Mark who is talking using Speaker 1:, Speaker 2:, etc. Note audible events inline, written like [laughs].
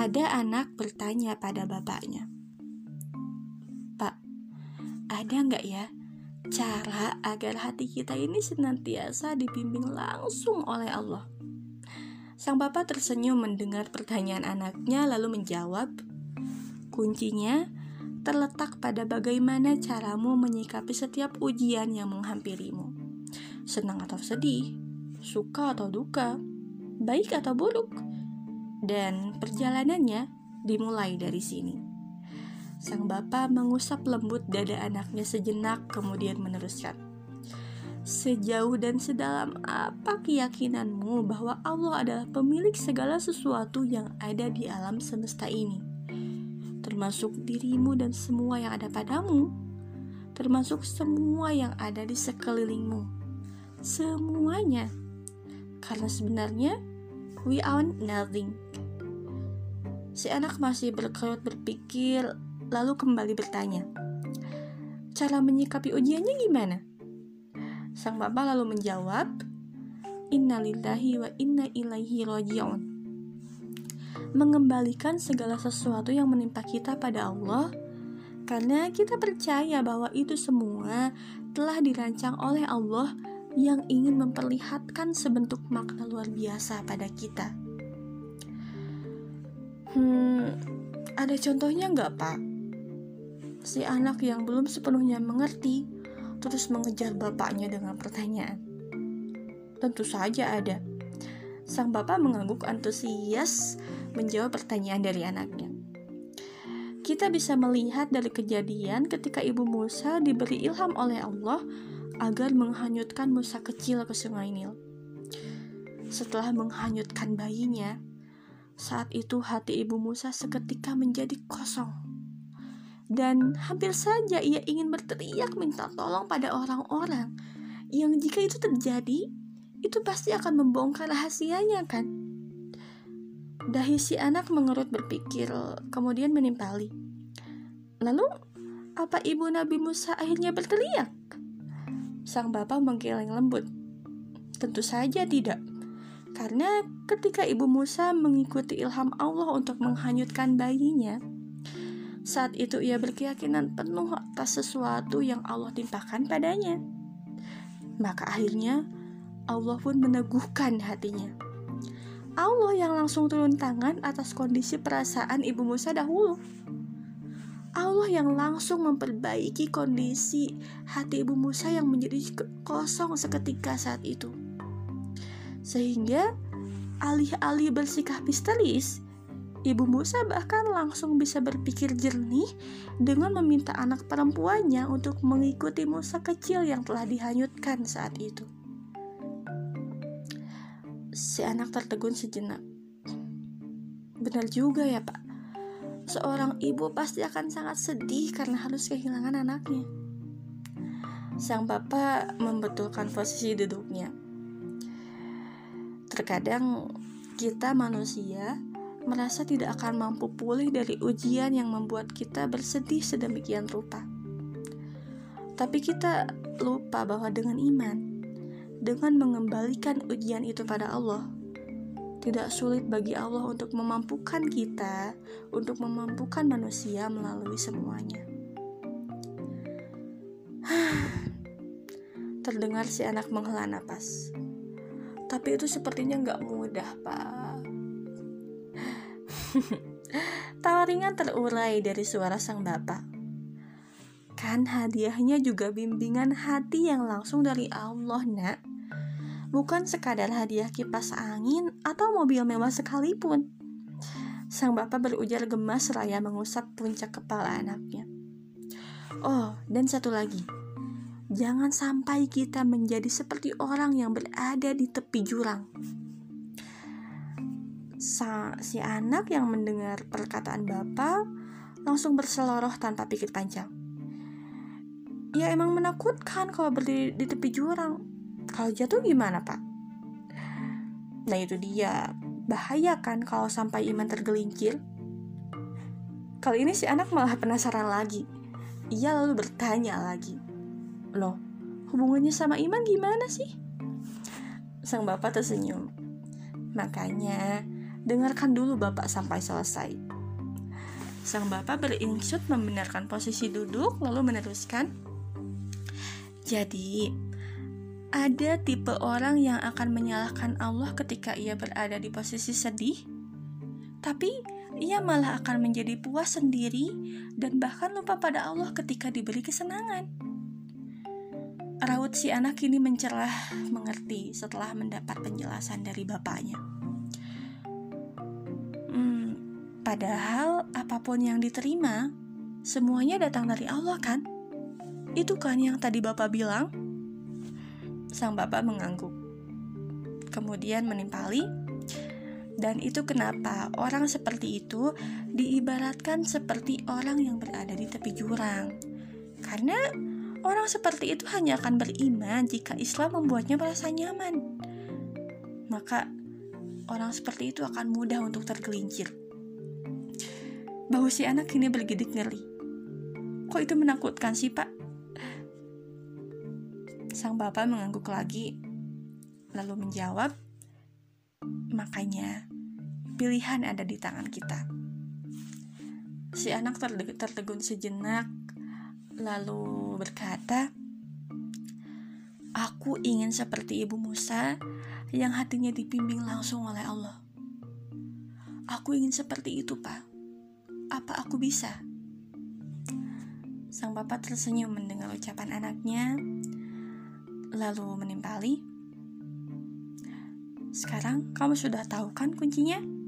Speaker 1: Ada anak bertanya pada bapaknya, "Pak, ada nggak ya cara agar hati kita ini senantiasa dibimbing langsung oleh Allah?" Sang bapak tersenyum mendengar pertanyaan anaknya, lalu menjawab, "Kuncinya terletak pada bagaimana caramu menyikapi setiap ujian yang menghampirimu, senang atau sedih, suka atau duka, baik atau buruk." Dan perjalanannya dimulai dari sini. Sang bapak mengusap lembut dada anaknya sejenak, kemudian meneruskan, "Sejauh dan sedalam apa keyakinanmu bahwa Allah adalah pemilik segala sesuatu yang ada di alam semesta ini, termasuk dirimu dan semua yang ada padamu, termasuk semua yang ada di sekelilingmu, semuanya?" Karena sebenarnya we own nothing Si anak masih berkerut berpikir, lalu kembali bertanya, "Cara menyikapi ujiannya gimana?" Sang bapak lalu menjawab, "Innalillahi wa inna ilaihi roji'un." Mengembalikan segala sesuatu yang menimpa kita pada Allah, karena kita percaya bahwa itu semua telah dirancang oleh Allah yang ingin memperlihatkan sebentuk makna luar biasa pada kita. Hmm, ada contohnya nggak pak? Si anak yang belum sepenuhnya mengerti terus mengejar bapaknya dengan pertanyaan. Tentu saja ada. Sang bapak mengangguk antusias menjawab pertanyaan dari anaknya. Kita bisa melihat dari kejadian ketika ibu Musa diberi ilham oleh Allah agar menghanyutkan Musa kecil ke sungai Nil. Setelah menghanyutkan bayinya, saat itu hati ibu Musa seketika menjadi kosong. Dan hampir saja ia ingin berteriak minta tolong pada orang-orang yang jika itu terjadi, itu pasti akan membongkar rahasianya kan? Dahi si anak mengerut berpikir, kemudian menimpali. Lalu, apa ibu Nabi Musa akhirnya berteriak? Sang bapak menggeleng lembut. Tentu saja tidak. Karena ketika ibu Musa mengikuti ilham Allah untuk menghanyutkan bayinya, saat itu ia berkeyakinan penuh atas sesuatu yang Allah timpakan padanya. Maka akhirnya Allah pun meneguhkan hatinya. Allah yang langsung turun tangan atas kondisi perasaan ibu Musa dahulu. Allah yang langsung memperbaiki kondisi hati ibu Musa yang menjadi kosong seketika saat itu. Sehingga alih-alih bersikap histeris, Ibu Musa bahkan langsung bisa berpikir jernih dengan meminta anak perempuannya untuk mengikuti Musa kecil yang telah dihanyutkan saat itu. Si anak tertegun sejenak. Benar juga ya pak, seorang ibu pasti akan sangat sedih karena harus kehilangan anaknya. Sang bapak membetulkan posisi duduknya Terkadang kita manusia merasa tidak akan mampu pulih dari ujian yang membuat kita bersedih sedemikian rupa. Tapi kita lupa bahwa dengan iman, dengan mengembalikan ujian itu pada Allah, tidak sulit bagi Allah untuk memampukan kita, untuk memampukan manusia melalui semuanya. [sighs] Terdengar si anak menghela nafas. Tapi itu sepertinya nggak mudah, Pak. [laughs] Tawa ringan terurai dari suara sang bapak. Kan hadiahnya juga bimbingan hati yang langsung dari Allah, nak. Bukan sekadar hadiah kipas angin atau mobil mewah sekalipun. Sang bapak berujar gemas seraya mengusap puncak kepala anaknya. Oh, dan satu lagi Jangan sampai kita menjadi seperti orang yang berada di tepi jurang. Sa si anak yang mendengar perkataan bapak langsung berseloroh tanpa pikir panjang. Ya emang menakutkan kalau berdiri di tepi jurang. Kalau jatuh gimana pak? Nah itu dia, bahaya kan kalau sampai iman tergelincir? Kali ini si anak malah penasaran lagi. Ia lalu bertanya lagi. Loh, hubungannya sama iman gimana sih? Sang bapak tersenyum. Makanya, dengarkan dulu bapak sampai selesai. Sang bapak beringsut membenarkan posisi duduk lalu meneruskan. Jadi, ada tipe orang yang akan menyalahkan Allah ketika ia berada di posisi sedih, tapi ia malah akan menjadi puas sendiri dan bahkan lupa pada Allah ketika diberi kesenangan. Raut si anak ini mencerah mengerti setelah mendapat penjelasan dari bapaknya. Hmm, padahal apa pun yang diterima, semuanya datang dari Allah kan? Itu kan yang tadi bapak bilang? Sang bapak mengangguk. Kemudian menimpali, dan itu kenapa orang seperti itu diibaratkan seperti orang yang berada di tepi jurang. Karena orang seperti itu hanya akan beriman jika Islam membuatnya merasa nyaman. Maka orang seperti itu akan mudah untuk tergelincir. Bahu si anak kini bergidik ngeri. Kok itu menakutkan sih, Pak? Sang bapak mengangguk lagi, lalu menjawab, "Makanya pilihan ada di tangan kita." Si anak tertegun sejenak, lalu berkata, "Aku ingin seperti ibu Musa yang hatinya dibimbing langsung oleh Allah. Aku ingin seperti itu, Pak. Apa aku bisa?" Sang bapak tersenyum mendengar ucapan anaknya, lalu menimpali. Sekarang kamu sudah tahu kan kuncinya?